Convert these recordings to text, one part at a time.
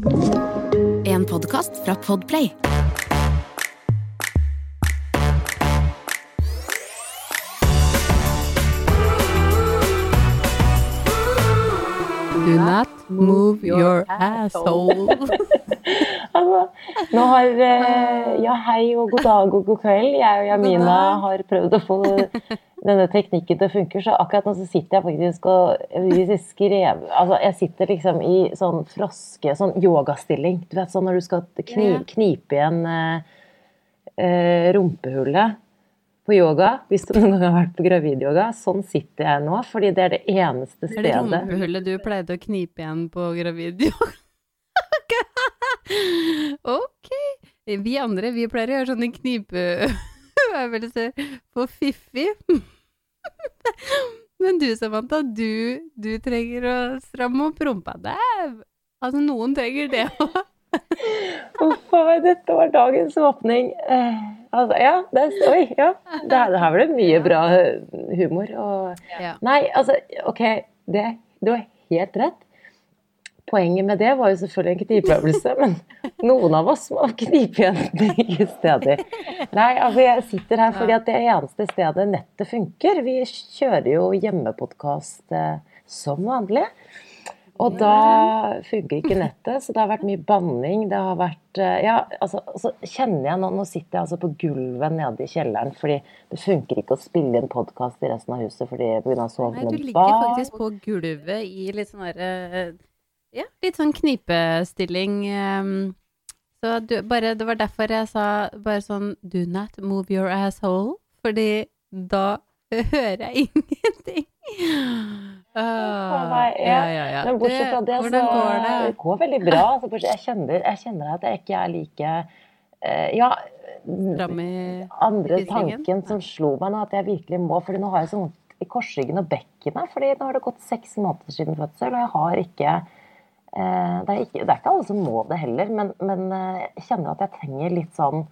En podkast fra Podplay. Do not move your asshole. Altså, nå har eh, Ja, hei og god dag og god kveld. Jeg og Jamina har prøvd å få denne teknikken til å funke, så akkurat nå så sitter jeg faktisk og hvis jeg skrev Altså, jeg sitter liksom i sånn froske, sånn yogastilling. Du vet sånn når du skal kni, knipe igjen eh, eh, rumpehullet på yoga. Hvis du noen gang har vært på gravidyoga. Sånn sitter jeg nå, fordi det er det eneste Er det stedet rumpehullet du pleide å knipe igjen på gravidyoga? ok. Vi andre, vi pleier å gjøre sånne knipeøvelser på Fiffi. Men du, Samantha, du, du trenger å stramme opp rumpa. Det er Altså, noen trenger det òg. Uff a meg, dette var dagens åpning. Eh, altså, ja, det, oi, ja. Det, her- det her ble mye bra humor. Og, Ja. nei, altså, ok, det, du har helt rett. Poenget med det var jo selvfølgelig en knipeøvelse, men noen av oss må knipe igjen begge steder. Nei, altså jeg sitter her fordi at det eneste stedet nettet funker. Vi kjører jo hjemmepodkast eh, som vanlig. Og da funker ikke nettet, så det har vært mye banning. Det har vært eh, Ja, altså, så kjenner jeg nå Nå sitter jeg altså på gulvet nede i kjelleren, fordi det funker ikke å spille inn podkast i resten av huset fordi pga. Sovende du ligger faktisk på gulvet i litt sånn derre Ja, litt sånn knipestilling. ehm, Så du, bare, det var derfor jeg sa bare sånn Do not move your asshole. Fordi da hører jeg ingenting. Uh, meg, ja, ja, ja. Men bortsett fra det, så går det? det går veldig bra. Altså, jeg, kjenner, jeg kjenner at jeg ikke er like uh, Ja, andre tanken som slo meg nå, at jeg virkelig må fordi nå har jeg så vondt i korsryggen og bekkenet. fordi nå har det gått seks måneder siden fødsel, og jeg har ikke det, er ikke det er ikke alle som må det heller, men, men eh, jeg kjenner at jeg trenger litt sånn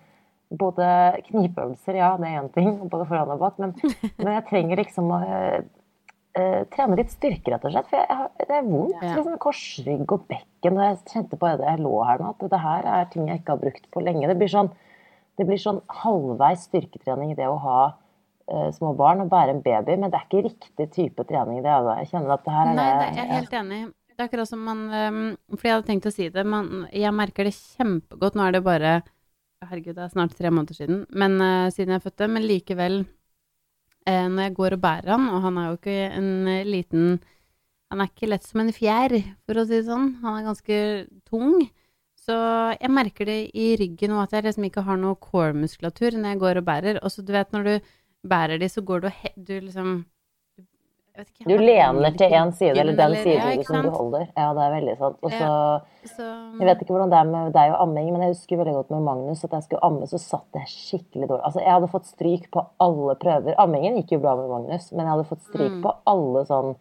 både knipeøvelser, ja, det er én ting, både foran og bak, men, men jeg trenger liksom å uh, eh, trene litt styrke, rett og slett. For jeg, har- det er vondt. Ja. liksom Korsrygg og bekken. Og jeg kjente på det jeg lå her nå, at det her er ting jeg ikke har brukt på lenge. Det blir sånn, det blir sånn halvveis styrketrening det å ha eh, små barn og bære en baby, men det er ikke riktig type trening. det altså. Jeg kjenner at det her er Nei, det er jeg er helt enig. Det er akkurat som man um, For jeg hadde tenkt å si det, men jeg merker det kjempegodt. Nå er det bare Herregud, det er snart tre måneder siden, men uh, siden jeg fødte. Men likevel, uh, når jeg går og bærer han, og han er jo ikke en eh, liten Han er ikke lett som en fjær, for å si det sånn. Han er ganske tung. Så jeg merker det i ryggen og at jeg liksom ikke har noe core-muskulatur når jeg går og bærer. Og så du vet, når du bærer de, så går du, he du liksom ikke, Du lener til én side, eller den siden ja, som du holder. Ja, det er veldig sant. Og så Så, Jeg vet ikke hvordan det er med deg og amming, men jeg husker veldig godt med Magnus at jeg skulle amme, så satt jeg skikkelig dårlig. Altså, jeg hadde fått stryk på alle prøver. Ammingen gikk jo bra med Magnus, men jeg hadde fått stryk Mm. på alle sånn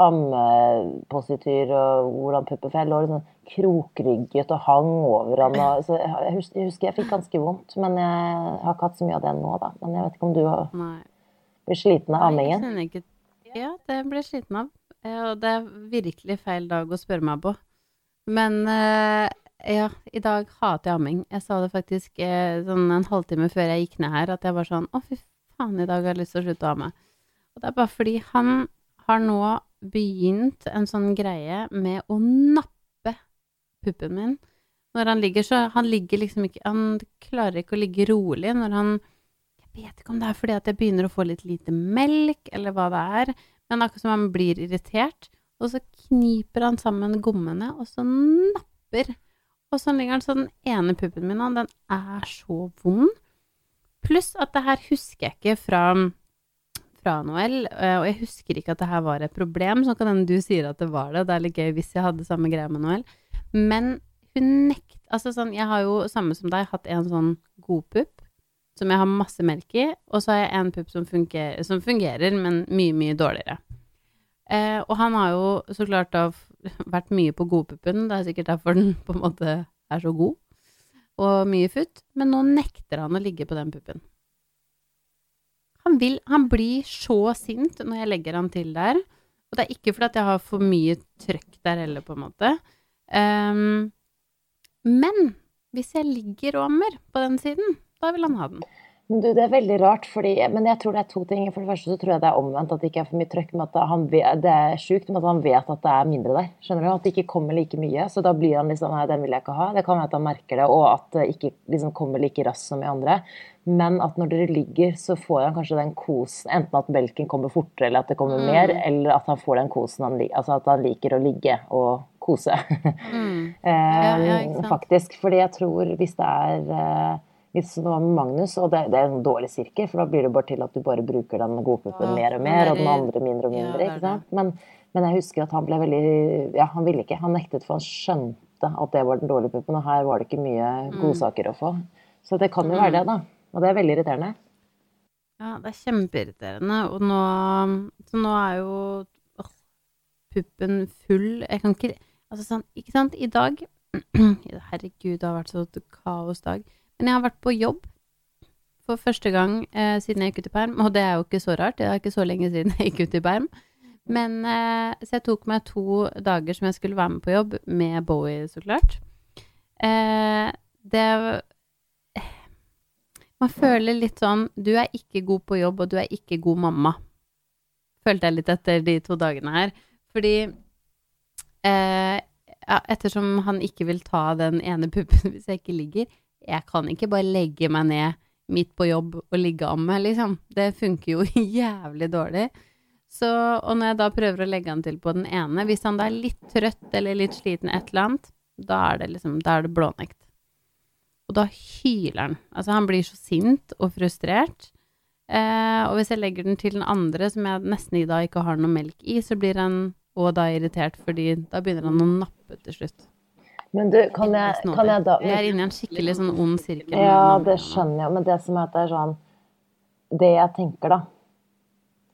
ammepositur og hvordan pupper For jeg lå litt sånn krokrygget og hang over han. Og, så jeg, husker, jeg husker jeg fikk ganske vondt, men jeg har ikke hatt så mye av det nå, da. Men jeg vet ikke om du har blitt sliten av Nei, jeg ammingen? kjenner ikke Ja, det ble jeg sliten av. Eh, Og det er virkelig feil dag å spørre meg på. Men eh, ja, i dag hater jeg amming. Jeg sa det faktisk eh, sånn en halvtime før jeg gikk ned her, at jeg var sånn Å, fy faen, i dag har jeg lyst til å slutte å amme. Og det er bare fordi han har nå begynt en sånn greie med å nappe puppen min. Når han ligger så Han ligger liksom ikke Han klarer ikke å ligge rolig når han Jeg vet ikke om det er fordi at jeg begynner å få litt lite melk, eller hva det er, men akkurat som han blir irritert, og så kniper han sammen gommene, og så napper. Og så ligger han så den ene puppen min, og den er så vond. Pluss at det her husker jeg ikke fra, fra Noel, eh, og jeg husker ikke at det her var et problem, så kan hende du sier at det var det, det er litt gøy hvis jeg hadde samme greia med Noel. Men hun nekt... Altså sånn, jeg har jo, samme som deg, hatt en sånn godpupp, som jeg har masse melk i, og så har jeg en pupp som som fungerer men mye, mye dårligere. Eh, og han har jo så klart da vært mye på godpuppen, det er sikkert derfor den på en måte er så god, og mye futt, men nå nekter han å ligge på den puppen. Han vil, han blir så sint når jeg legger han til der, og det er ikke fordi jeg har for mye trøkk der heller, på en måte. Um, Men hvis jeg ligger og ammer på den siden, da vil han ha den. Men du, det er veldig rart, fordi, men jeg tror det er to ting. For det første så tror jeg det er omvendt, at det ikke er for mye trøkk. Men at han vet, det er sjukt, men at han vet at det er mindre der. Skjønner du? At det ikke kommer like mye. Så da blir han liksom Nei, den vil jeg ikke ha. Det kan være at han merker det, og at det ikke liksom kommer like raskt som i andre. Men at når dere ligger, så får han kanskje den kosen. Enten at melken kommer fortere, eller at det kommer mm. mer, eller at han får den kosen han liker. Altså at han liker å ligge og kose. Mm. eh, ja, ja, faktisk. Fordi jeg tror hvis det er eh, hvis det var med Magnus, og det, det, er en dårlig sirkel, for da blir det bare til at du bare bruker den godpuppen mer og mer, og den andre mindre og mindre. ikke sant? Men, men, jeg husker at han ble veldig Ja, han ville ikke. Han nektet, for han skjønte at det var den dårlige puppen, og her var det ikke mye mm. godsaker å få. Så det kan jo være det, da. Og det er veldig irriterende. Ja, det er kjempeirriterende. Og nå Så nå er jo åh, puppen full. Jeg kan ikke Altså sånn, ikke sant, i dag Herregud, det har vært så kaosdag. Men jeg har vært på jobb for første gang eh, siden jeg gikk ut i perm, og det er jo ikke så rart, det er ikke så lenge siden jeg gikk ut i perm. Men eh, Så jeg tok meg to dager som jeg skulle være med på jobb, med Bowie, så klart. Eh, det Man føler litt sånn Du er ikke god på jobb, og du er ikke god mamma. Følte jeg litt etter de to dagene her. Fordi eh, ja, ettersom han ikke vil ta den ene puppen hvis jeg ikke ligger, jeg kan ikke bare legge meg ned midt på jobb og ligge og amme, liksom. Det funker jo jævlig dårlig. Så, og når jeg da prøver å legge han til på den ene, hvis han da er litt trøtt eller litt sliten et eller annet, da er det liksom, da er det blånekt. Og da hyler han. Altså, han blir så sint og frustrert. Eh, og hvis jeg legger den til den andre, som jeg nesten i dag ikke har noe melk i, så blir han òg da irritert, fordi da begynner han å nappe til slutt. Men du, kan jeg, kan jeg da Jeg er inne i en skikkelig sånn ond sirkel. Ja, det skjønner jeg, men det som er at det er sånn Det jeg tenker, da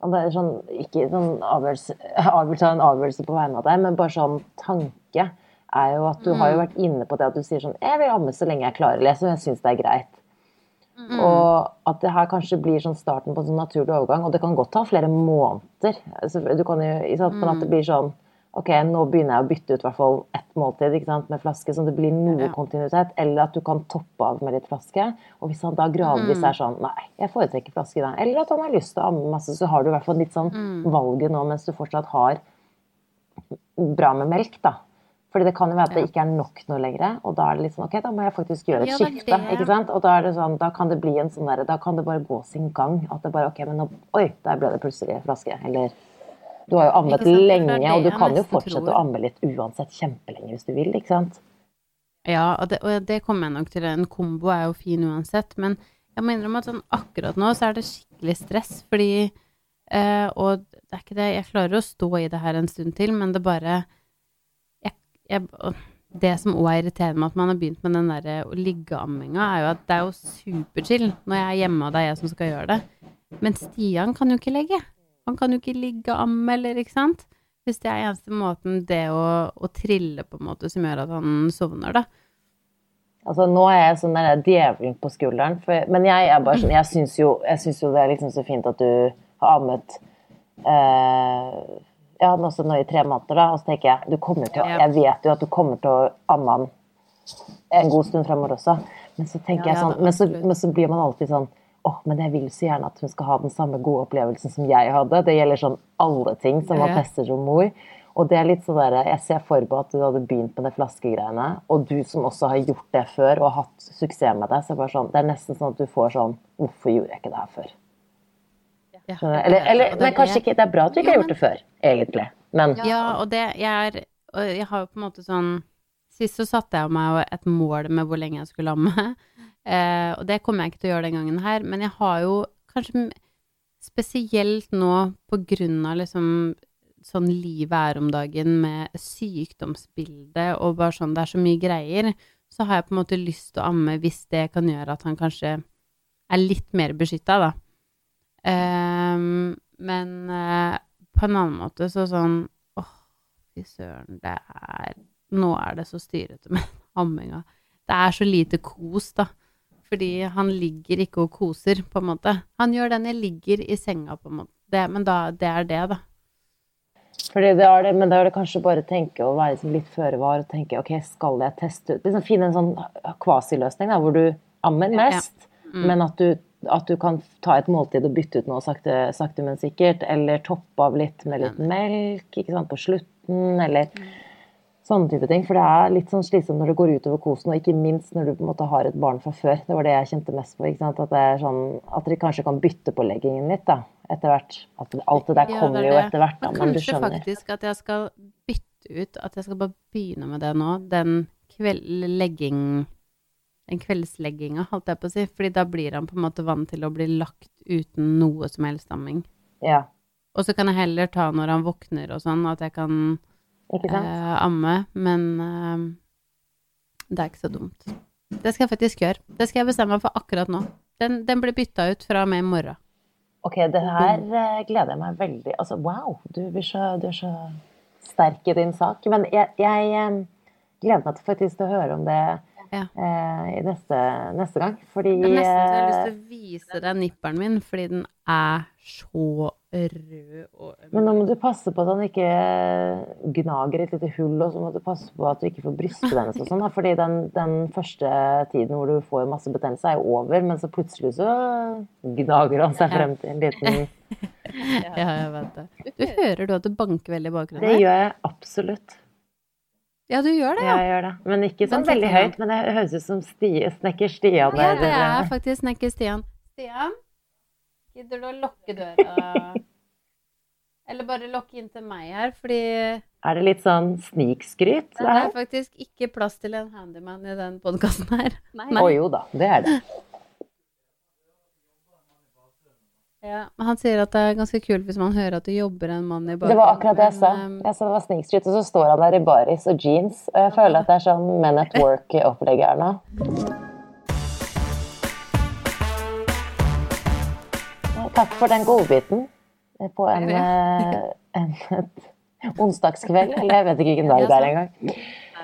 og det er sånn, Ikke sånn avgjørelse, avgjørelse en avgjørelse på vegne av deg, men bare sånn tanke er jo at du mm. har jo mm. vært inne på det at du sier sånn Jeg vil amme så lenge jeg klarer å lese, og jeg syns det er greit. Mm. Og at det her kanskje blir sånn starten på en sånn naturlig overgang. Og det kan godt ta flere måneder. Altså, du kan jo, Men at det mm. blir sånn ok, nå begynner jeg å bytte ut hvert fall ett måltid sant, med flaske, så det blir noe ja. kontinuitet. Eller at du kan toppe av med litt flaske. Og hvis han da gradvis mm. er sånn Nei, jeg foretrekker flaske da. Eller at han har lyst til å amme masse, så har du i hvert fall litt sånn mm. valget nå mens du fortsatt har bra med melk, da. Fordi det kan jo være at det ikke er nok nå lenger. Og da er det litt sånn ok, da må jeg faktisk gjøre et ja, skifte. ikke sant? Og da er det sånn, da kan det bli en sånn derre Da kan det bare gå sin gang. At det bare ok, men nå Oi, der ble det plutselig flaske. Eller du har jo ammet lenge, og du kan jo fortsette tror. å amme litt uansett kjempelenge hvis du vil, ikke sant? Ja, og det, og det kommer jeg nok til. En kombo er jo fin uansett. Men jeg må innrømme at sånn akkurat nå så er det skikkelig stress, fordi eh, Og det er ikke det Jeg klarer å stå i det her en stund til, men det bare jeg, jeg, Det som òg er irriterende med at man har begynt med den derre liggeamminga, er jo at det er jo superchill når jeg er hjemme og det er jeg som skal gjøre det. Men Stian kan jo ikke legge. Han kan jo ikke ligge og amme, eller ikke sant? Hvis det er eneste måten det å, å, trille på en måte som gjør at han sovner, da. Altså, nå er jeg sånn der djevelen på skulderen, for, men jeg er bare sånn Jeg syns jo, jo, det er liksom så fint at du har ammet eh, ja, også nå i tre måneder, da. Og så tenker jeg du kommer til å, Jeg vet jo at du kommer til å amme han en god stund fremover også, men så tenker ja, jeg sånn men så, men så blir man alltid sånn oh, men jeg vil så gjerne at hun skal ha den samme gode opplevelsen som jeg hadde. Det gjelder sånn alle ting som man tester som mor. Og det er litt sånn der, Jeg ser for meg at du hadde begynt med de flaskegreiene, og du som også har gjort det før og hatt suksess med det. så bare sånn, Det er nesten sånn at du får sånn Hvorfor gjorde jeg ikke det her før? Ja. Eller, eller men kanskje ikke Det er bra at du ikke har gjort det før, egentlig. Men Ja, og det jeg er Jeg har jo på en måte sånn Sist så satte jeg meg et mål med hvor lenge jeg skulle amme. Eh, og det kommer jeg ikke til å gjøre den gangen her, men jeg har jo kanskje spesielt nå på grunn av liksom sånn livet er om dagen med sykdomsbildet og bare sånn det er så mye greier, så har jeg på en måte lyst til å amme hvis det kan gjøre at han kanskje er litt mer beskytta, da. Eh, men eh, på en annen måte så sånn åh, fy søren, det er Nå er det så styrete med amminga. Det er så lite kos, da. Fordi han ligger ikke og koser, på en måte. Han gjør det når jeg ligger i senga, på en måte. Det, men da, det er det, da. Fordi det er det, men da er det kanskje bare å tenke å være liksom litt føre var og tenke ok, skal jeg teste ut liksom Finne en sånn kvasiløsning hvor du ammer Ja. mest, men at du, at du kan ta et måltid og bytte ut noe sakte, sakte men sikkert, eller toppe av litt med litt melk ikke sant, på slutten, eller sånne type ting. For det er litt sånn slitsomt når det går utover kosen, og ikke minst når du på en måte har et barn fra før. Det var det jeg kjente mest på. ikke sant, At, det er sånn, at dere kanskje kan bytte på leggingen litt da, etter hvert. At alt det der Ja, kommer det er jo etter hvert, da, Men men kanskje faktisk at jeg skal bytte ut At jeg skal bare begynne med det nå. Den kveldlegging Den kveldslegginga, holdt jeg på å si. Fordi da blir han på en måte vant til å bli lagt uten noe som helst amming. Ja, Og så kan jeg heller ta når han våkner og sånn, at jeg kan? Eh, amme. Men eh, det er ikke så dumt. Det skal jeg faktisk gjøre. Det skal jeg bestemme meg for akkurat nå. Den, den blir bytta ut fra og med i morgen. Ok, det her eh, gleder jeg meg veldig Altså, wow, du, så, du er så sterk i din sak. Men jeg, jeg eh, gleder meg til faktisk til å høre om det Ja. eh, i neste, neste gang. Fordi Jeg har nesten så jeg har lyst eh, til å vise deg nipperen min, fordi den er så rød og Men nå må du passe på at han ikke gnager et lite hull, og så må du passe på at du ikke får brystbetennelse og sånn. Fordi den, den første tiden hvor du får masse betennelse, er jo over, men så plutselig så gnager han seg frem til en liten Ja, jeg vet det. Du hører du at det banker veldig i bakgrunnen? Det gjør jeg absolutt. Ja, du gjør det, Ja, ja. jeg gjør det. Men ikke sånn Men veldig høyt. Men det høres ut som stie, snekker Stian. Ja, det er faktisk snekker Stian. Stian, gidder du å lukke døra? Eller bare lokke inn til meg her, fordi Er det litt sånn snikskryt? det er faktisk ikke plass til en handyman i den podkasten her. Å Å jo da, det er det. Ja, han sier at det er ganske kult hvis man hører at det jobber en mann i baris Det var akkurat det jeg sa. um, Jeg sa det var snikskryt, og så står han der i baris og jeans. Og jeg føler at det er sånn Men at Work-opplegget er nå. Takk for den godbiten på en, en, en onsdagskveld. Eller jeg vet ikke hvilken dag det er engang.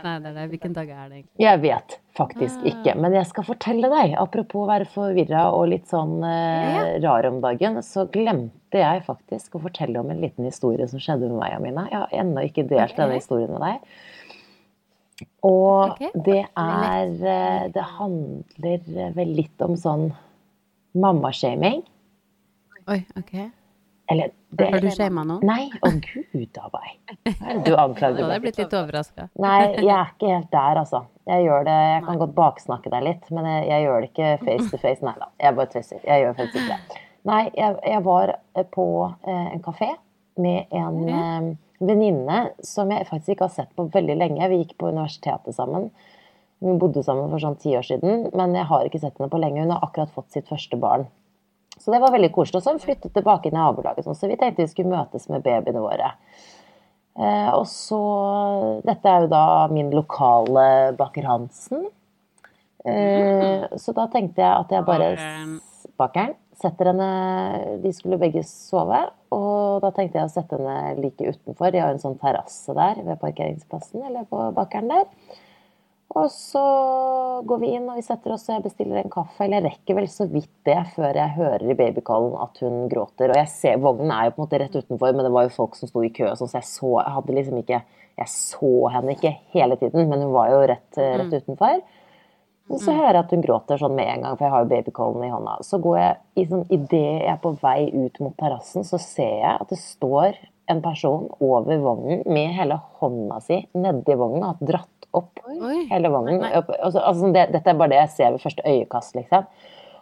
Nei, nei, nei. Hvilken dag er det egentlig? Jeg vet faktisk ikke, men jeg skal fortelle deg. Apropos å være forvirra og litt sånn eh, rar om dagen, så glemte jeg faktisk å fortelle om en liten historie som skjedde med meg, og Mina. Jeg har ennå ikke delt denne historien med deg. Og okay. det er eh, Det handler vel litt om sånn mammashaming. Oi, ok. Eller det Har du shama noen? Nei, å gud a meg. Du anklager hadde meg jeg blitt litt overraska. Nei, jeg er ikke helt der, altså. Jeg gjør det, jeg kan godt baksnakke deg litt, men jeg, jeg gjør det ikke face to face. Nei da, jeg bare tøyser. Jeg gjør faktisk ikke det. Nei, jeg, jeg var eh, på eh, en kafé med en eh, venninne som jeg faktisk ikke har sett på veldig lenge. Vi gikk på universitetet sammen. Vi bodde sammen for sånn ti år siden, men jeg har ikke sett henne på lenge. Hun har akkurat fått sitt første barn. Så det var veldig koselig. Og så har hun flyttet tilbake i nabolaget, sånn, så vi tenkte vi skulle møtes med babyene våre. Eh, og så Dette er jo da min lokale Baker Hansen. Eh, så da tenkte jeg at jeg bare. Bakeren. Setter henne De skulle begge sove, og da tenkte jeg å sette henne like utenfor. De har en sånn terrasse der ved parkeringsplassen, eller på bakeren der. Og så går vi inn og vi setter oss og jeg bestiller en kaffe. Eller jeg rekker vel så vidt det før jeg hører i babycallen at hun gråter. Og jeg ser, vognen er jo på en måte rett utenfor, men det var jo folk som sto i kø. sånn, Så jeg så, jeg hadde liksom ikke Jeg så henne ikke hele tiden, men hun var jo rett, eh, rett utenfor. Men så hører jeg at hun gråter sånn med en gang, for jeg har jo babycallen i hånda. Så går jeg i sånn, Idet jeg er på vei ut mot terrassen, så ser jeg at det står en person over vognen med hele hånda si nedi vognen og har dratt opp Oi. hele. Opp, altså, altså, det, dette er bare det jeg ser ved første øyekast, liksom.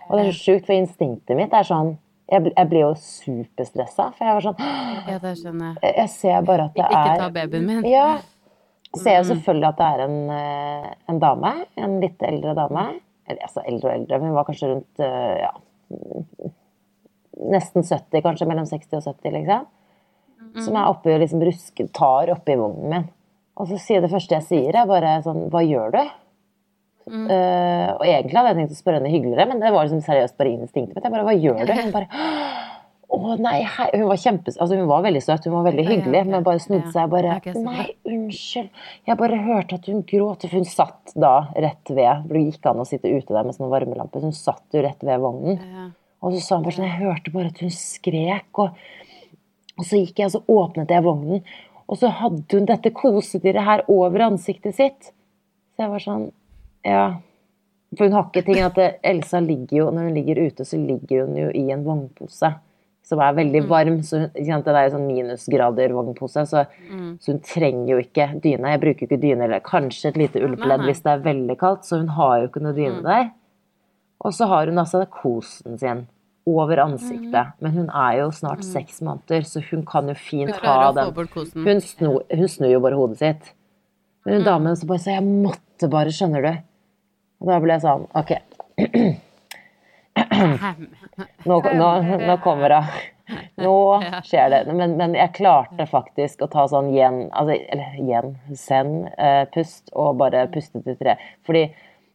Og det er så sjukt, for instinktet mitt er sånn Jeg, jeg blir jo superstressa, for jeg var sånn Ja, det skjønner jeg. Jeg ser bare at det er Ikke ta babyen min. ja. Ser jo selvfølgelig at det er en, eh, en dame. En litt eldre dame. Eller altså eldre og eldre, men hun var kanskje rundt eh, ja, nesten 70, kanskje mellom 60 og 70, liksom. Som er oppi og liksom rusker, tar oppi vognen min. Og så sier det første jeg sier, er bare sånn Hva gjør du? Eh, og egentlig hadde jeg tenkt å spørre henne hyggeligere, men det var liksom seriøst bare instinktet mitt. Jeg bare Hva gjør du? Hun bare å nei, hei. Hun var kjempes... Altså, hun var veldig søt, hun var veldig hyggelig, ja, hyggelig, men bare snudde seg og bare. Nei, unnskyld. Jeg bare hørte at hun gråt. For hun satt da rett ved For det gikk an å sitte ute der med sånne varmelamper. så Hun satt jo rett ved vognen. Ja. Og så sa hun bare sånn Jeg hørte bare at hun skrek, og Og så gikk jeg, og så åpnet jeg vognen, og så hadde hun dette kosedyret her over ansiktet sitt. Så jeg var sånn Ja. For hun har ikke ting at Elsa ligger jo, når hun ligger ute, så ligger hun jo i en vognpose som er veldig varm. Så hun, det er sånn minusgrader vognpose, så, så hun trenger jo ikke dyne. Jeg bruker jo ikke dyne, eller kanskje et lite ullpledd hvis det er veldig kaldt, så hun har jo ikke noe dyne der. Og så har hun altså kosen sin over ansiktet. Men hun er jo snart seks måneder, så hun kan jo fint ha den. Hun, sno, hun snur jo bare hodet sitt. Men hun damen så bare sa jeg måtte bare, skjønner du. Og da ble jeg sånn OK, nå, nå, nå kommer hun. Nå skjer det. Men, men jeg klarte faktisk å ta sånn yen, altså, eller yen, send, eh, pust, og bare puste til tre. Fordi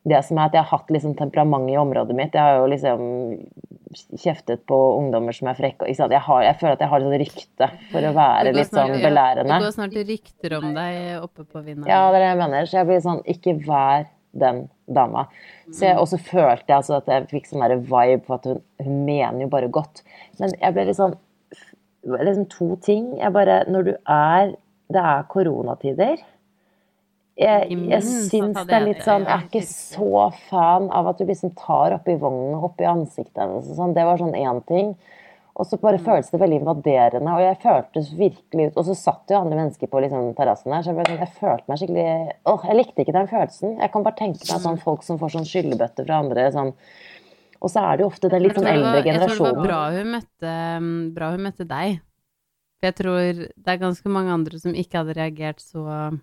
det som er at jeg har hatt liksom temperament i området mitt. Jeg har jo liksom kjeftet på ungdommer som er frekke. Jeg, har, jeg føler at jeg har et rykte for å være litt snart- sånn ja, belærende. Det går snart rykter om deg oppe på vinden. Ja, det er det jeg mener. Så jeg blir sånn, ikke vær den dama. Så jeg, og så følte jeg altså at jeg fikk sånn der vibe på at hun, hun mener jo bare godt. Men jeg ble litt sånn det liksom to ting. Jeg bare Når du er Det er koronatider. Jeg, jeg syns det er litt sånn. Jeg er ikke så fan av at du liksom tar oppi vognen og oppi ansiktet hennes og sånn. Det var sånn én ting. Og så Mm. bare føltes det veldig invaderende, og jeg føltes virkelig ut Og så satt jo andre mennesker på liksom terrassen der, så jeg, ble sånn, jeg følte meg skikkelig Åh, jeg likte ikke den følelsen. Jeg kan bare tenke meg Mm. sånn folk som får sånn skyllebøtte fra andre sånn Og så er det jo ofte den litt sånn eldre generasjonen. Jeg tror det var bra hun møtte, mm, bra hun møtte deg. For jeg tror det er ganske mange andre som ikke hadde reagert så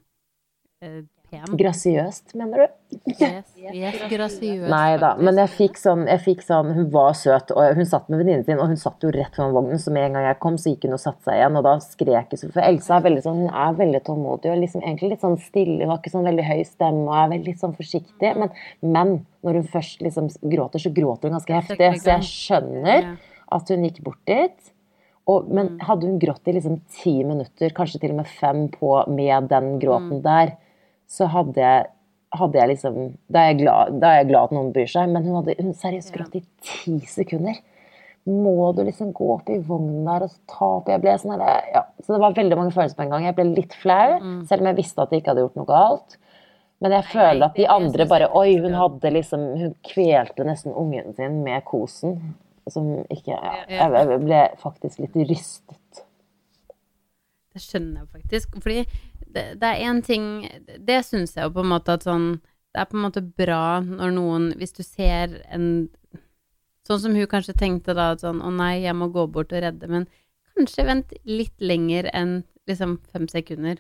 pen. Grasiøst, mener du? Yes, yes, grasiøst, Nei da, men jeg fikk sånn, jeg fikk sånn Hun var søt, og hun satt med venninnen sin, og hun satt jo rett foran vognen, så med en gang jeg kom, så gikk hun og satte seg igjen, og da skrek hun så For Elsa er veldig sånn, hun er veldig tålmodig og liksom egentlig litt sånn stille, hun har ikke sånn veldig høy stemme og er veldig litt sånn forsiktig, men, men når hun først liksom gråter, så gråter hun ganske heftig, så jeg skjønner at hun gikk bort dit. Og, men hadde hun grått i liksom ti minutter, kanskje til og med fem på med den gråten der, så hadde jeg, hadde jeg liksom da er, jeg glad, da er jeg glad at noen bryr seg, men hun hadde hun seriøst grått i ti sekunder. Må du liksom gå opp i vognen der og ta opp Jeg ble sånn her, ja. Så det var veldig mange følelser på en gang. Jeg ble litt flau, selv om jeg visste at jeg ikke hadde gjort noe galt. Men jeg føler at de andre bare Oi, hun hadde liksom Hun kvelte nesten ungen sin med kosen. Som ikke ja, jeg ble faktisk litt rystet. Det skjønner jeg faktisk. Fordi det, det er én ting Det syns jeg jo på en måte at sånn Det er på en måte bra når noen Hvis du ser en Sånn som hun kanskje tenkte da, at sånn Å nei, jeg må gå bort og redde, men kanskje vent litt lenger enn liksom fem sekunder.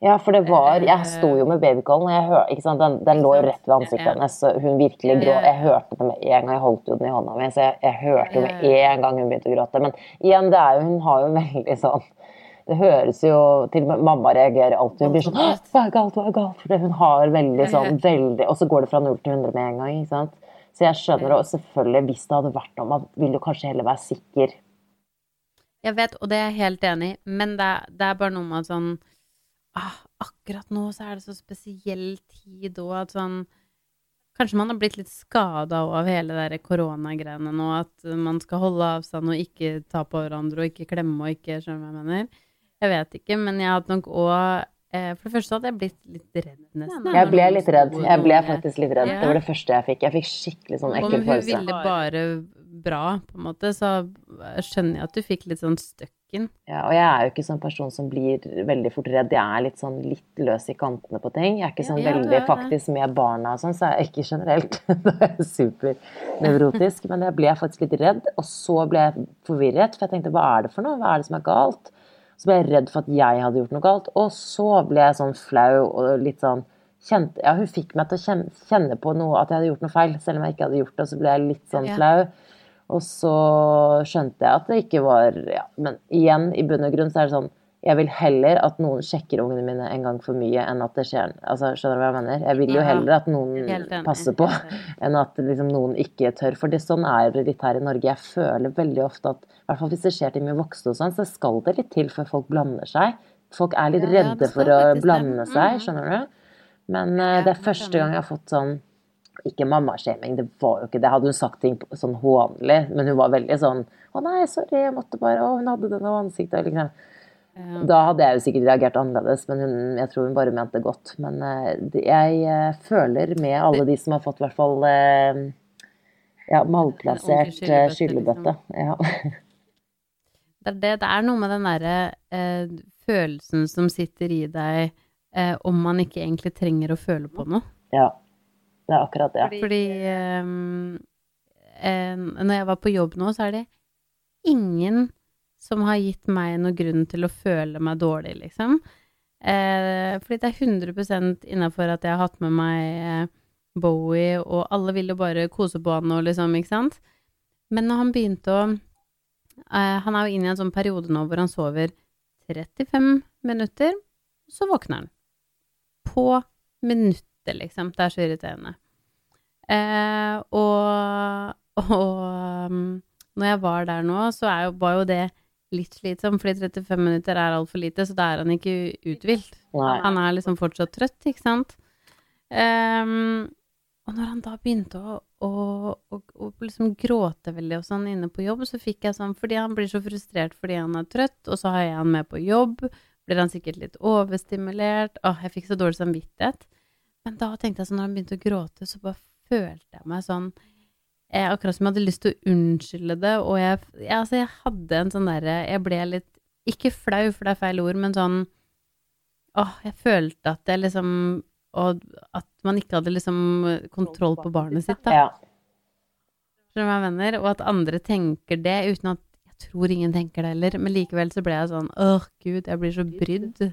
Ja, for det var Jeg sto jo med babycallen, og jeg hør, ikke sant? Den, den lå jo rett ved ansiktet hennes, så hun virkelig grå. Jeg hørte det med en gang, jeg holdt jo den i hånda mi, så jeg, jeg hørte jo med en gang hun begynte å gråte. Men igjen, det er jo, hun har jo veldig sånn Det høres jo Til og med mamma reagerer alltid. Hun blir sånn Hva er galt? Hva er galt? For hun har veldig sånn veldig Og så går det fra 0 til 100 med en gang, ikke sant. Så jeg skjønner, og selvfølgelig, hvis det hadde vært noe, man vil jo kanskje heller være sikker. Jeg vet, og det er jeg helt enig i, men det er, det er bare noe med at sånn ah, Akkurat nå så er det så spesiell tid, og at sånn Kanskje man har blitt litt skada av hele de koronagreiene nå, at man skal holde avstand og ikke ta på hverandre og ikke klemme og ikke Skjønner du hva jeg mener? Jeg vet ikke, men jeg hadde nok òg eh, For det første hadde jeg blitt litt redd, nesten. Jeg ble litt redd. Jeg ble faktisk litt redd. Det var det første jeg fikk. Jeg fikk skikkelig sånn Om hun ville bare bra, på en måte, så skjønner jeg at du fikk litt sånn støkken. Ja, og jeg er jo ikke sånn person som blir veldig fort redd. Jeg er litt sånn litt løs i kantene på ting. Jeg er ikke sånn Ja, veldig er faktisk med barna og sånn, så er jeg ikke generelt er supernevrotisk. Men jeg ble faktisk litt redd, og så ble jeg forvirret. For jeg tenkte hva er det for noe? Hva er det som er galt? Så ble jeg redd for at jeg hadde gjort noe galt. Og så ble jeg sånn flau og litt sånn kjente, Ja, hun fikk meg til å kjenne, kjenne på noe, at jeg hadde gjort noe feil. Selv om jeg ikke hadde gjort det, så ble jeg litt sånn flau. Og så skjønte jeg at det ikke var ja, Men igjen, i bunn og grunn så er det sånn Jeg vil heller at noen sjekker ungene mine en gang for mye, enn at det skjer Altså, Skjønner du hva jeg mener? Jeg vil jo heller at noen passer på, enn at liksom, noen ikke tør. For det, sånn er det litt her i Norge. Jeg føler veldig ofte at i hvert fall hvis det skjer til mye voksne og sånn, så skal det litt til før folk blander seg. Folk er litt redde for å blande seg, Mhm. skjønner du? Men uh, det er første gang jeg har fått sånn Ikke mammashaming, det var jo ikke det. Hadde hun sagt ting sånn hånlig, men hun var veldig sånn Å nei, sorry, jeg måtte bare Å, hun hadde det noe ansiktet, liksom. Ja. Da hadde jeg jo sikkert reagert annerledes, men hun, jeg tror hun bare mente godt. Men eh, jeg eh, føler med alle de som har fått i hvert fall eh, ja, malplassert skyllebøtte, skyllebøtte. Ja. Det det, det er noe med den derre eh, følelsen som sitter i deg eh, om man ikke egentlig trenger å føle på noe. ja. Det er akkurat det. Fordi ehm, eh, når jeg var på jobb nå, så er det ingen som har gitt meg noen grunn til å føle meg dårlig, liksom. Eh, fordi det er 100 innafor at jeg har hatt med meg eh, Bowie, og alle vil jo bare kose på han og liksom, ikke sant. Men når han begynte å eh, Han er jo inne i en sånn periode nå hvor han sover 35 minutter, så våkner han. På minuttet, liksom. Det er så irriterende. Eh, og og um, når jeg var der nå, så jo, var jo det litt slitsom, fordi 35 minutter er altfor lite, så da er han ikke uthvilt. Han er liksom fortsatt trøtt, ikke sant? Um, og når han da begynte å, å, å, å liksom gråte veldig og sånn inne på jobb, så fikk jeg sånn Fordi han blir så frustrert fordi han er trøtt, og så har jeg han med på jobb, blir han sikkert litt overstimulert Åh, jeg fikk så dårlig samvittighet. Men da tenkte jeg sånn, når han begynte å gråte, så bare følte jeg meg sånn eh, Akkurat som jeg hadde lyst til å unnskylde det, og jeg, jeg Altså, jeg hadde en sånn derre Jeg ble litt Ikke flau, for det er feil ord, men sånn Åh, jeg følte at jeg liksom Og at man ikke hadde liksom kontroll på barnet sitt, da. Skjønner du hva jeg mener? Og at andre tenker det, uten at Jeg tror ingen tenker det heller, men likevel så ble jeg sånn Åh, gud, jeg blir så brydd.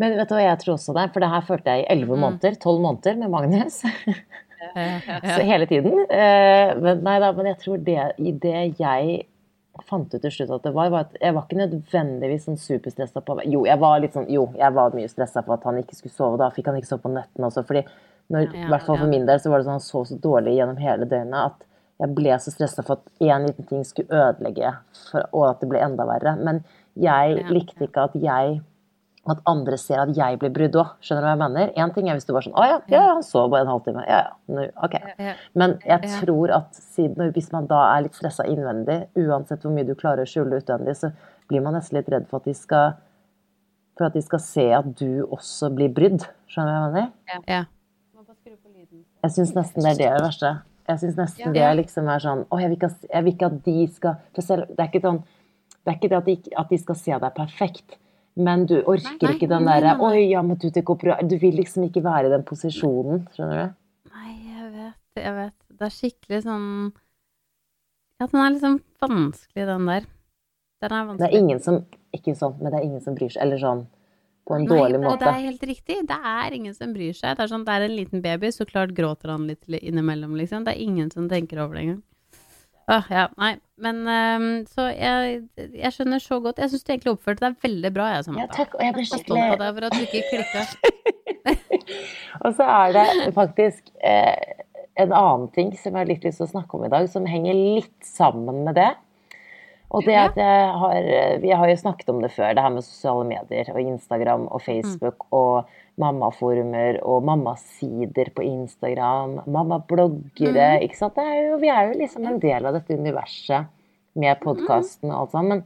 Men vet du hva jeg tror også det? For det her følte jeg i elleve Mm. måneder, tolv måneder med Magnus. Så hele tiden. Eh, men nei da, men jeg tror det i det jeg fant ut til slutt at det var, var at jeg var ikke nødvendigvis sånn superstressa på Jo, jeg var litt sånn, jo, jeg var mye stressa på at han ikke skulle sove. Da fikk han ikke sove på nettene også. fordi når, i hvert fall for min del så var det sånn han sov så dårlig gjennom hele døgnet at jeg ble så stressa for at én liten ting skulle ødelegge, for, og at det ble enda verre. Men jeg likte ikke at jeg at andre ser at jeg blir brydd òg. Skjønner du hva jeg mener? Én ting er hvis du var sånn Å ja, ja, han sov bare en halvtime. Ja ja, nå, ok. Men jeg tror at siden, hvis man da er litt stressa innvendig, uansett hvor mye du klarer å skjule utvendig, så blir man nesten litt redd for at de skal for at de skal se at du også blir brydd. Skjønner du hva jeg mener? Ja. Jeg syns nesten det er det verste. Jeg syns nesten det liksom er sånn Å, jeg vil ikke, jeg vil ikke at de skal For selv, det er ikke sånn Det er ikke det at de, at de skal se deg perfekt, men du orker Nei, nei, ikke den derre. Oi, ja, men du. Du vil liksom ikke være i den posisjonen. Skjønner du? Nei, jeg vet, jeg vet. Det er skikkelig sånn Ja, den er liksom vanskelig, den der. Den er Det er ingen som Ikke sånn, men det er ingen som bryr seg. Eller sånn på en Nei, dårlig og måte. det er helt riktig. Det er ingen som bryr seg. Det er sånn, det er en liten baby, så klart gråter han litt innimellom, liksom. Det er ingen som tenker over det engang. Åh, ja, nei. Men um, så jeg, jeg skjønner så godt. Jeg syns du egentlig oppførte deg veldig bra, jeg, Ja, takk. Og jeg ble Jeg stolt av skikkelig deg for at du ikke klikka. Og så er det faktisk eh, en annen ting som jeg har litt lyst til å snakke om i dag, som henger litt sammen med det. Og det at jeg har Vi har jo snakket om det før, det her med sosiale medier og Instagram og Facebook og mammaforumer og mammasider på Instagram, mammabloggere, ikke sant. Det er jo, vi er jo liksom en del av dette universet med podkasten og alt sånt. Men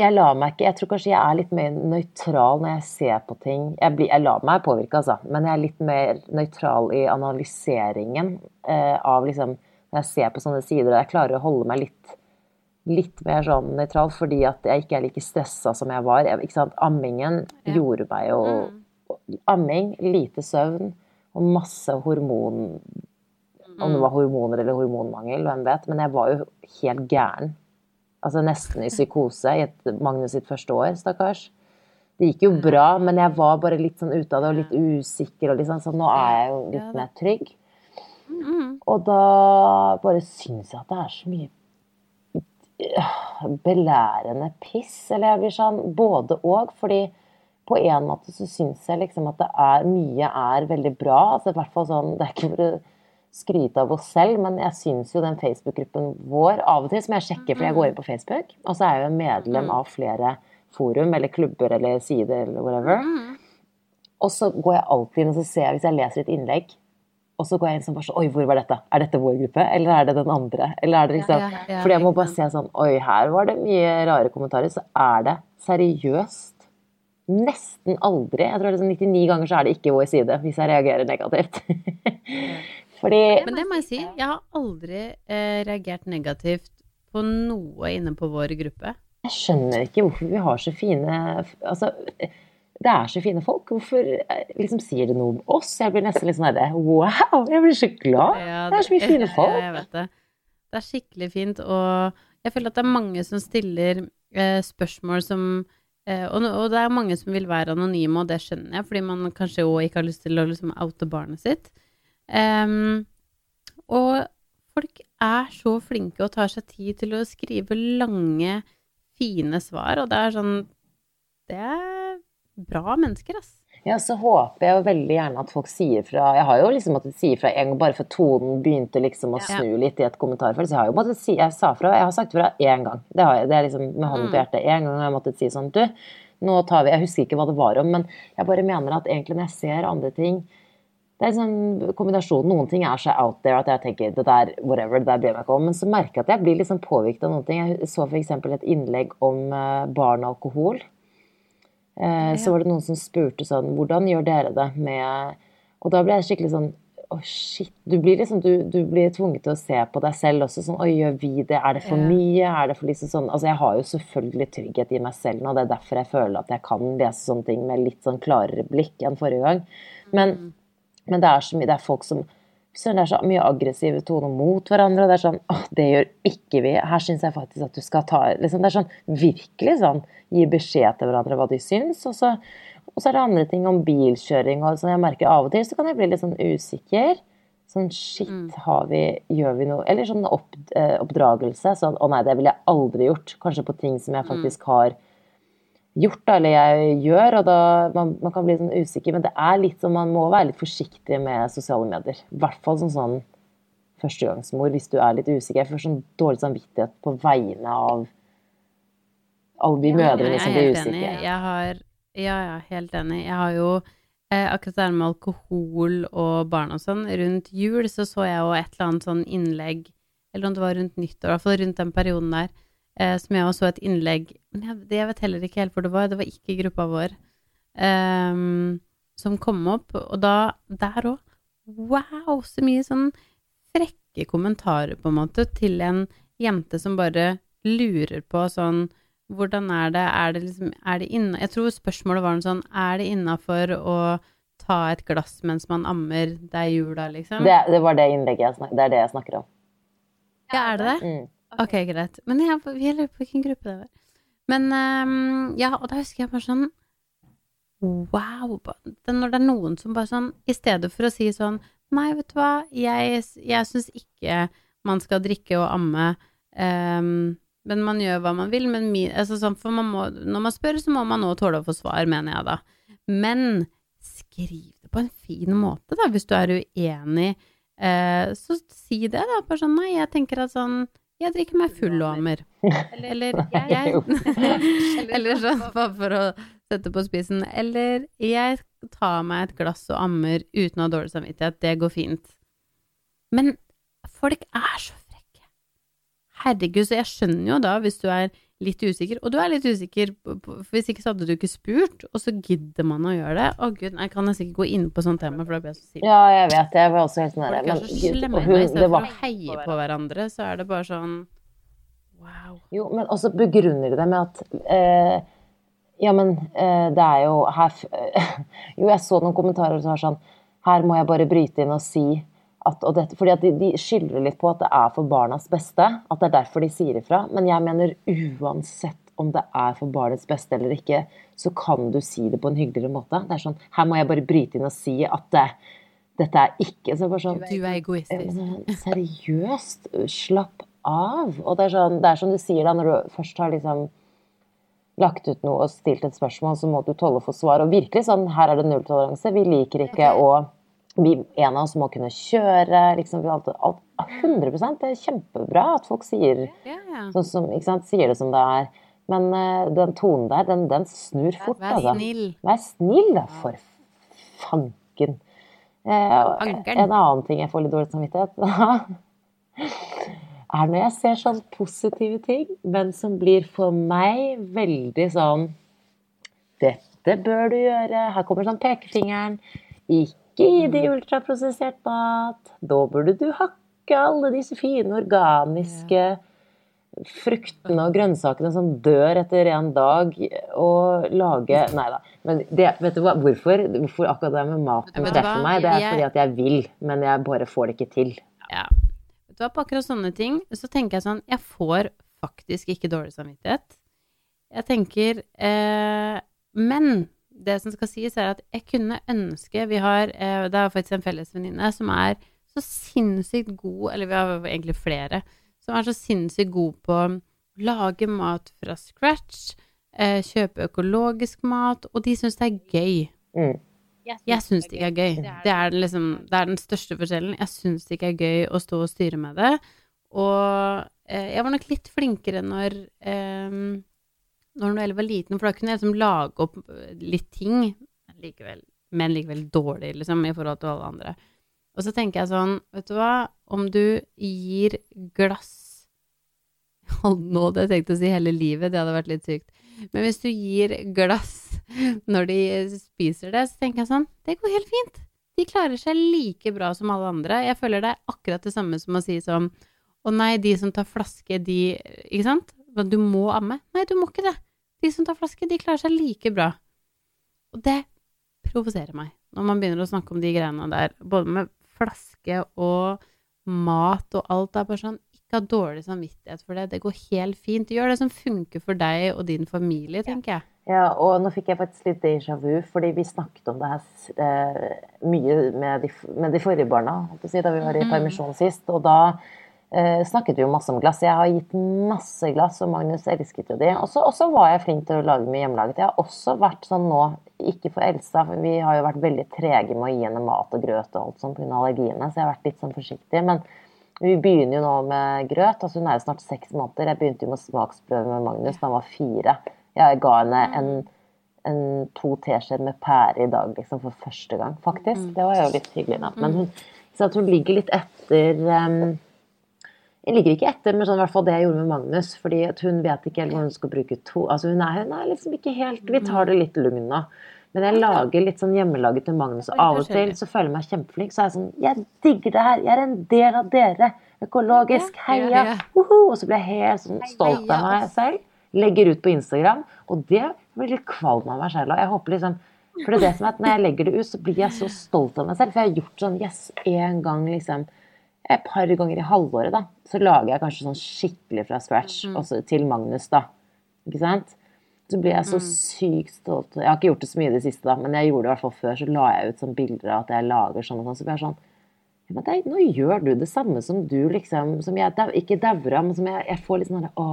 jeg lar meg ikke Jeg tror kanskje jeg er litt mer nøytral når jeg ser på ting. Jeg, blir, jeg lar meg påvirke, altså, men jeg er litt mer nøytral i analyseringen eh, av liksom Når jeg ser på sånne sider, og jeg klarer å holde meg litt litt mer sånn nøytral, fordi at jeg ikke er like stressa som jeg var. Jeg? Ammingen Ja. gjorde meg jo Amming, lite søvn og masse hormon Om det var hormoner eller hormonmangel, hvem vet. Men jeg var jo helt gæren. Altså nesten i psykose i et Magnus sitt første år, stakkars. Det gikk jo bra, men jeg var bare litt sånn ute av det og litt usikker. Og liksom, så nå er jeg jo litt mer trygg. Mm. Og da bare syns jeg at det er så mye belærende piss. Eller jeg blir sånn både og. Fordi på en måte så syns jeg liksom at det er mye er veldig bra. Altså i hvert fall sånn Det er ikke for å skryte av oss selv, men jeg syns jo den Facebook-gruppen vår Av og til som jeg sjekker, for jeg går inn på Facebook, og så er jeg jo medlem av flere forum eller klubber eller sider eller whatever. Mm. Og så går jeg alltid inn og så ser jeg hvis jeg leser et innlegg, og så går jeg inn som bare sånn Oi, hvor var dette? Er dette vår gruppe, eller er det den andre? Eller er det liksom Ja, ja, Fordi jeg må bare se sånn Oi, her var det mye rare kommentarer. Så er det seriøst nesten aldri Jeg tror liksom 99 ganger så er det ikke vår side, hvis jeg reagerer negativt. Fordi Men det må jeg si, jeg har aldri eh, reagert negativt på noe inne på vår gruppe. jeg skjønner ikke hvorfor vi har så fine Altså, det er så fine folk. Hvorfor eh, liksom sier det noe om oss? Jeg blir nesten litt sånn herre Wow! Jeg blir så glad! Ja, Det er så mye fine folk. Ja, jeg vet det. Det er skikkelig fint, og jeg føler at det er mange som stiller eh, spørsmål som eh, og, og det er mange som vil være anonyme, og det skjønner jeg, fordi man kanskje òg ikke har lyst til å liksom oute barnet sitt. Um, og folk er så flinke og tar seg tid til å skrive lange, fine svar, og det er sånn Det er bra mennesker, ass. Ja, så håper jeg jo veldig gjerne at folk sier fra Jeg har jo liksom måttet si fra en gang, bare for tonen begynte liksom å snu litt i et kommentarfelt. Så jeg har jo måttet si Jeg sa fra, jeg har sagt fra én gang. Det, har jeg, det er liksom med hånden på Mm. hjertet. En gang har jeg måttet si sånn Du, nå tar vi Jeg husker ikke hva det var om, men jeg bare mener at egentlig når jeg ser andre ting det er liksom kombinasjonen. Noen ting er så out there at jeg tenker det der, whatever, det der bryr jeg meg ikke om. Men så merker jeg at jeg blir liksom påvirket av noen ting. Jeg så f.eks. et innlegg om eh, barn og alkohol. Eh, Så var det noen som spurte sånn Hvordan gjør dere det med Og da ble jeg skikkelig sånn Å, shit. Du blir liksom du, du blir tvunget til å se på deg selv også sånn Oi, gjør vi det? Er det for mye? Er det for liksom sånn Altså, jeg har jo selvfølgelig trygghet i meg selv nå. Det er derfor jeg føler at jeg kan lese sånne ting med litt sånn klarere blikk enn forrige gang. Men, men det er så mye Det er folk som så det er så mye aggressive toner mot hverandre, og det er sånn Å, det gjør ikke vi. Her syns jeg faktisk at du skal ta liksom, Det er sånn virkelig sånn gi beskjed til hverandre hva de syns, og så, og så er det andre ting om bilkjøring og sånn. Jeg merker av og til så kan jeg bli litt sånn usikker. Sånn shit, har vi Gjør vi noe Eller sånn opp, eh, oppdragelse. Sånn å nei, det ville jeg aldri gjort. Kanskje på ting som jeg faktisk har gjort, da, eller jeg gjør, og da man, man kan bli sånn usikker. Men det er litt sånn, man må være litt forsiktig med sosiale medier. I hvert fall som sånn førstegangsmor, hvis du er litt usikker. Jeg får sånn dårlig samvittighet på vegne av alle de Ja, mødrene som blir usikre. enig. Jeg har, ja, ja, helt enig. Jeg har jo eh, akkurat det her med alkohol og barn og sånn. Rundt jul så så jeg jo et eller annet sånn innlegg, eller om det var rundt nyttår, i hvert fall rundt den perioden der, eh, som jeg også så et innlegg Men jeg, det jeg vet heller ikke helt hvor det var. Det var ikke i gruppa vår. ehm, som kom opp, og da Der òg. Wow, så mye sånn frekke kommentarer, på en måte, til en jente som bare lurer på sånn hvordan er det, er det liksom, er det inna, Jeg tror spørsmålet var noe sånn, er det innafor å ta et glass mens man ammer, det er jula, liksom? Det, det var det innlegget jeg snak, Det er det jeg snakker om. Ja, er det det? Mm. Ok, greit. Men jeg, vi lurer på hvilken gruppe det var. Men um, ja, og da husker jeg bare sånn Wow! Når det er noen som bare sånn I stedet for å si sånn Nei, vet du hva, jeg, jeg syns ikke man skal drikke og amme, Um, men man gjør hva man vil. Men min, altså sånn, for man må, når man spør, så må man nå tåle å få svar, mener jeg da. Men skriv det på en fin måte, da, hvis du er uenig. Eh, så si det, da. Bare sånn Nei, jeg tenker at sånn Jeg drikker meg full og ammer. Eller, eller jeg Eller sånn, bare for å sette på spissen. Eller jeg tar meg et glass og ammer uten å ha dårlig samvittighet. Det går fint. Men folk er så frekke. Herregud, så jeg skjønner jo da, hvis du er litt usikker, og du er litt usikker, for hvis ikke så hadde du ikke spurt, og så gidder man å gjøre det. Å gud, jeg kan jeg sikkert gå inn på sånt tema, for da blir jeg så sint. Ja, jeg vet det. Jeg var også helt sånn der, er så men- slemme hun-. Det var å heie på hverandre, så er det bare sånn Wow. Jo, men også begrunner de det med at eh, Ja, men eh, det er jo her Jo, jeg så noen kommentarer som var sånn Her må jeg bare bryte inn og si at og dette, Fordi at de, de skylder litt på at det er for barnas beste. At det er derfor de sier ifra. Men jeg mener uansett om det er for barnets beste eller ikke, så kan du si det på en hyggeligere måte. Det er sånn Her må jeg bare bryte inn og si at det, dette er ikke så bare sånn Du er egoistisk. Seriøst, slapp av. Og det er, sånn, det er som du sier da, når du først har liksom lagt ut noe og stilt et spørsmål, så må du tåle å få svar. Og virkelig sånn, her er det nulltoleranse. Vi liker ikke å vi, En av oss må kunne kjøre. liksom, alt, alt, 100 Det er kjempebra at folk sier, yeah. ja. sånn som, sant, sier det som det er. Men uh, den tonen der, den, den snur fort. Vær altså. snill. Vær snill, da, for fanken. Eh, en annen ting jeg får litt dårlig samvittighet er når jeg ser sånn positive ting, men som blir for meg veldig sånn Dette bør du gjøre. Her kommer sånn pekefingeren. Ikke gi de ultraprosessert mat. Da burde du hakke alle disse fine organiske fruktene og grønnsakene som dør etter en dag, og lage Nei da. Men det, vet du hva, hvorfor, hvorfor akkurat det med maten treffer meg? Det er fordi at jeg vil, men jeg bare får det ikke til. Ja. Vet du hva, på akkurat sånne ting, så tenker jeg sånn, jeg får faktisk ikke dårlig samvittighet. Jeg tenker, eh, men det som skal sies er at jeg kunne ønske, vi har, eh, det er faktisk en felles venninne som er så sinnssykt god, eller vi har egentlig flere, som er så sinnssykt god på å lage mat fra scratch, eh, kjøpe økologisk mat, og de synes det er gøy. Mm. Jeg syns det ikke er gøy. Det er, liksom, det er den største forskjellen. Jeg syns det ikke er gøy å stå og styre med det. Og eh, jeg var nok litt flinkere når eh, når Noelle var liten, for da kunne jeg liksom lage opp eh, litt ting, likevel, men likevel dårlig, liksom, i forhold til alle andre. Og så tenker jeg sånn, vet du hva, om du gir glass Hold nå, det jeg tenkte å si hele livet, det hadde vært litt sykt. Men hvis du gir glass når de spiser det, så tenker jeg sånn, det går helt fint. De klarer seg like bra som alle andre. Jeg føler det er akkurat det samme som å si sånn, å nei, de som tar flaske, de Ikke sant? Du må amme. Nei, du må ikke det. De som tar flaske, de klarer seg like bra. Og det provoserer meg når man begynner å snakke om de greiene der, både med flaske og mat og alt. Det er bare sånn, ikke ha dårlig samvittighet for det. Det går helt fint. Gjør det som funker for deg og din familie, tenker jeg. Ja, og nå fikk jeg faktisk litt déjà vu, fordi vi snakket om det her eh, mye med de, med de forrige barna, da vi var i permisjon sist. Og da eh, snakket vi jo masse om glass. Jeg har gitt masse glass, og Magnus elsket jo de. Og så var jeg flink til å lage mye hjemmelaget. Jeg har også vært sånn nå, ikke for Elsa, for vi har jo vært veldig trege med å gi henne mat og grøt og alt sånn pga. allergiene, så jeg har vært litt sånn forsiktig. Men vi begynner jo nå med grøt. altså Hun er jo snart seks måneder. Jeg begynte jo med smaksprøve med Magnus da han var fire. Jeg ga henne en, en to teskjeer med pære i dag liksom, for første gang, faktisk. Det var jo litt hyggelig. Da. Men hun, så at hun ligger litt etter um, Jeg ligger ikke etter med sånn, i hvert fall det jeg gjorde med Magnus. fordi hun vet ikke helt hva hun skal bruke to altså hun, er, hun er liksom ikke helt Vi tar det litt lugn nå. Men jeg lager litt sånn hjemmelaget til Magnus, og av og til så føler jeg meg kjempeflink. Så er jeg sånn Jeg digger det her! Jeg er en del av dere! Økologisk! Heia! Og så blir jeg helt sånn stolt av meg selv. Legger ut på Instagram. Og det blir litt kvalm av meg selv. Og jeg håper liksom For det er det som er at når jeg legger det ut, så blir jeg så stolt av meg selv. For jeg har gjort sånn Yes, en gang liksom Et par ganger i halvåret, da. Så lager jeg kanskje sånn skikkelig fra scratch. Også til Magnus, da. Ikke sant? Så blir jeg så sykt stolt. Jeg har ikke gjort det så mye i det siste, da, men jeg gjorde det i hvert fall før. Så la jeg ut sånn bilder av at jeg lager sånn og sånn. Så blir jeg sånn men det, Nå gjør du det samme som du, liksom. Som jeg ikke dauer av, men som jeg, jeg får litt sånn Å,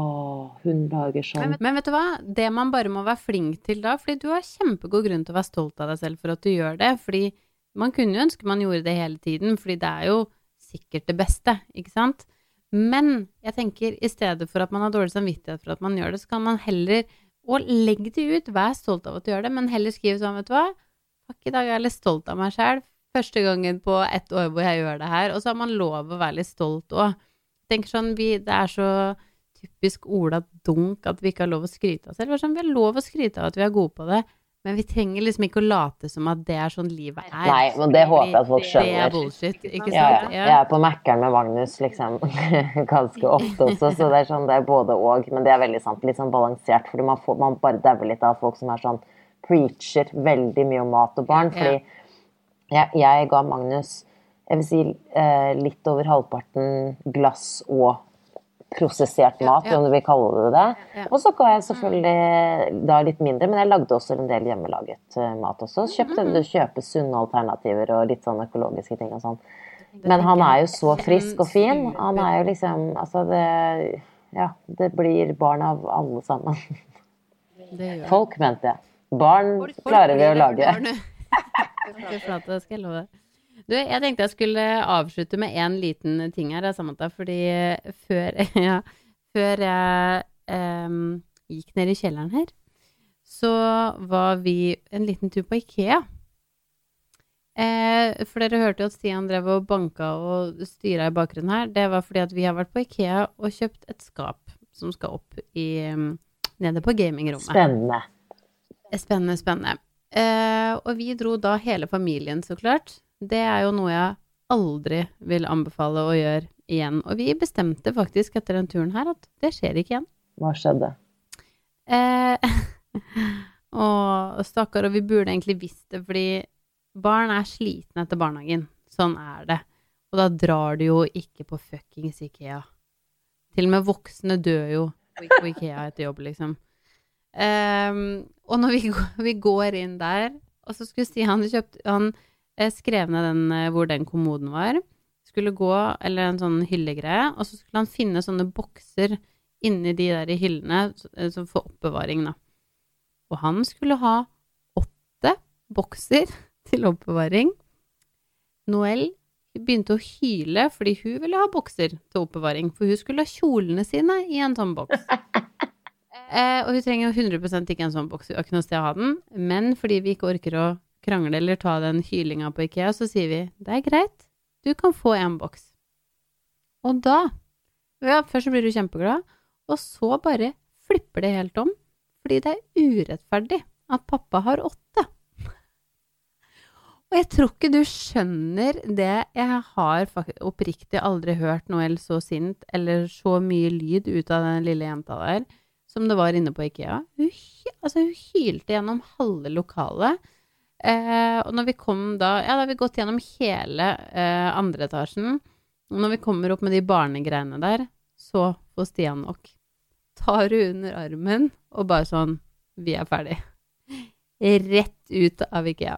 hun lager sånn. Men, men vet du hva? Det man bare må være flink til da, fordi du har kjempegod grunn til å være stolt av deg selv for at du gjør det, fordi man kunne jo ønske man gjorde det hele tiden, fordi det er jo sikkert det beste, ikke sant? Men jeg tenker i stedet for at man har dårlig samvittighet for at man gjør det, så kan man heller og legg det ut, vær stolt av at du gjør det, men heller skriv sånn, vet du hva, fuck, i dag er jeg litt stolt av meg selv, første gangen på ett år hvor jeg gjør det her, og så har man lov å være litt stolt òg. Tenker sånn, vi, det er så typisk Ola Dunk at vi ikke har lov å skryte av oss selv. Sånn, vi har lov å skryte av at vi er gode på det, men vi trenger liksom ikke å late som at det er sånn livet er. Nei, men det håper jeg at folk skjønner. Det er bullshit, ikke Ja, ja. sant? Jeg er på Mækkern med Magnus liksom ganske ofte også, så det er sånn, det er både og. Men det er veldig sant, litt sånn balansert, fordi man, får, man bare dauer litt av folk som er sånn preacher veldig mye om mat og barn. Fordi jeg, jeg ga Magnus jeg vil si eh, litt over halvparten glass og prosessert mat, ja. om du vil kalle det det. Ja. Og så ga jeg selvfølgelig da litt mindre, men jeg lagde også en del hjemmelaget eh, mat også. Kjøpte, Mm-hmm. Kjøpe sunne alternativer og litt sånn økologiske ting og sånn. Men han er jo så frisk og fin. Han er jo liksom Altså, det Ja, det blir barn av alle sammen. Folk, mente jeg. Barn klarer vi å lage. Det skal jeg love. Du, jeg tenkte jeg skulle avslutte med en liten ting her, Samantha, fordi før, ja, før jeg um, gikk ned i kjelleren her, så var vi en liten tur på Ikea. Eh, for dere hørte jo at Stian drev og banka og styra i bakgrunnen her. Det var fordi at vi har vært på Ikea og kjøpt et skap som skal opp i, nede på gamingrommet. Spennende. Spennende, spennende. Eh, og vi dro da hele familien, så klart. Det er jo noe jeg aldri vil anbefale å gjøre igjen. Og vi bestemte faktisk etter den turen her at det skjer ikke igjen. Hva skjedde? Eh, og stakkar, og vi burde egentlig visst det, fordi barn er slitne etter barnehagen. Sånn er det. Og da drar du jo ikke på fuckings Ikea. Til og med voksne dør jo på Ikea etter jobb, liksom. Um, og når vi, vi går inn der, og så skulle Stian kjøpt Han eh, skrev ned den, eh, hvor den kommoden var. Skulle gå, eller en sånn hyllegreie, og så skulle han finne sånne bokser inni de der hyllene eh, for oppbevaring, da. Og han skulle ha åtte bokser til oppbevaring. Noel begynte å hyle fordi hun ville ha bokser til oppbevaring, for hun skulle ha kjolene sine i en sånn boks. Eh, og hun trenger jo 100 ikke en sånn boks, hun har ikke noe sted å ha den, men fordi vi ikke orker å krangle eller ta den hylinga på Ikea, så sier vi det er greit, du kan få en boks. Og da ja, Først blir du kjempeglad, og så bare flipper det helt om, fordi det er urettferdig at pappa har åtte. Og jeg tror ikke du skjønner det. Jeg har oppriktig aldri hørt Noel så sint eller så mye lyd ut av den lille jenta der som det var inne på Ikea. Hun, altså, hun hylte gjennom halve lokalet. Eh, og når vi kom da Ja, da har vi gått gjennom hele eh, andre etasjen. Og når vi kommer opp med de barnegreiene der, så får Stian nok. Tar hun under armen og bare sånn Vi er ferdig. Rett ut av Ikea.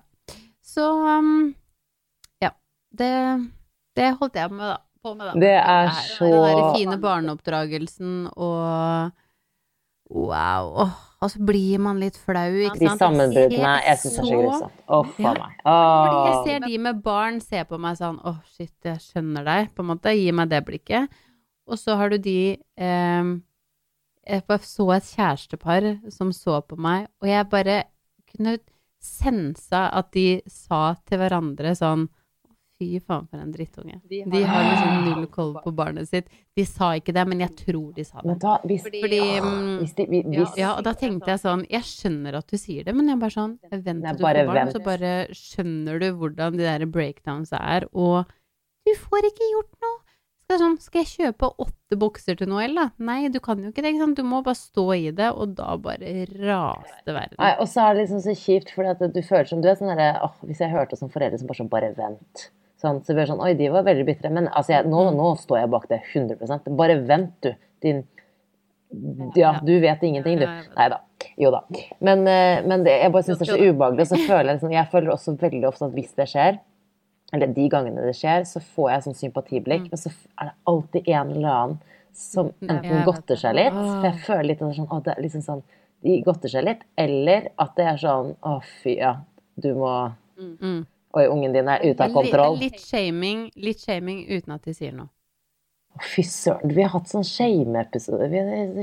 Så um, ja. Det, det holdt jeg med, da. På med, da. Det er så Den der fine barneoppdragelsen og Wow. Og så blir man litt flau, ikke De sant? sammenbruddene. ser Jeg syns det er så grusomt. Å, faen meg. Jeg ser de med barn se på meg sånn åh, shit, jeg skjønner deg, på en måte. Gi meg det blikket. Og så har du de eh, Jeg så et kjærestepar som så på meg, og jeg bare kunne sensa at de sa til hverandre sånn Fy faen, for en drittunge. De har liksom null koll på barnet sitt. De sa ikke det, men jeg tror de sa det. Da, hvis, Fordi mm, hvis, de, hvis, ja, og da tenkte jeg sånn Jeg skjønner at du sier det, men jeg bare sånn Vent til du får barn, vent. så bare skjønner du hvordan de der breakdowns er, og du får ikke gjort noe. Skal, sånn, skal jeg kjøpe åtte bokser til Noel, da? Nei, du kan jo ikke det. ikke sant? Du må bare stå i det, og da bare raste verden. Nei, og så er det liksom så kjipt, for du føler som du er sånn derre åh, Hvis jeg hørte som foreldre som bare sånn Bare vent. Sånn, så blir det sånn Oi, de var veldig bitre. Men altså, jeg, nå, nå står jeg bak det 100 Bare vent, du. Din Ja, du vet ingenting, du. Nei da. Jo da. Men, eh, men det, jeg bare syns det er så ubehagelig. Så føler jeg liksom Jeg føler også veldig ofte at hvis det skjer, eller de gangene det skjer, så får jeg sånn sympatiblikk. Men så er det alltid en eller annen som Mm. enten godter seg litt For jeg føler litt at det er sånn, å, det er liksom sånn De godter seg litt. Eller at det er sånn Å, fy, ja. Du må Mm. Oi, ungen din er ute av kontroll. Litt shaming, litt shaming uten at de sier noe. Fy søren. Vi har hatt sånn shame-episode.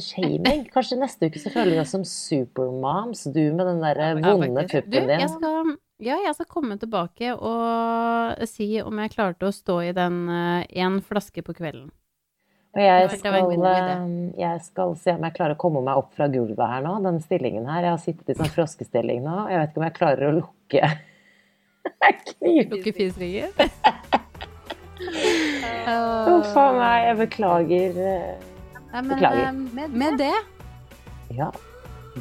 Shaming. Kanskje neste uke så føler vi oss som supermoms. Du med den der eh, vonde puppen Du, din. jeg skal, ja, jeg skal komme tilbake og si om jeg klarte å stå i den én flaske på kvelden. Og jeg skal, eh, jeg skal se om jeg klarer å komme meg opp fra gulvet her nå, den stillingen her. Jeg har sittet i sånn froskestilling nå, jeg vet ikke om jeg klarer å lukke. Lukke fisringer. Uff a meg, jeg beklager. eh, Nei, men, Beklager. eh, Med, med det, Ja.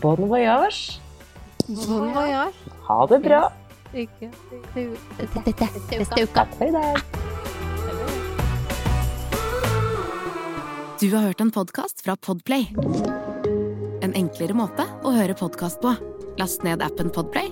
Bon voyage. bon voyage. Ha det bra. Ikke Neste uke. Takk for i dag. Du har hørt en podkast fra Podplay. En enklere måte å høre podkast på. Last ned appen Podplay,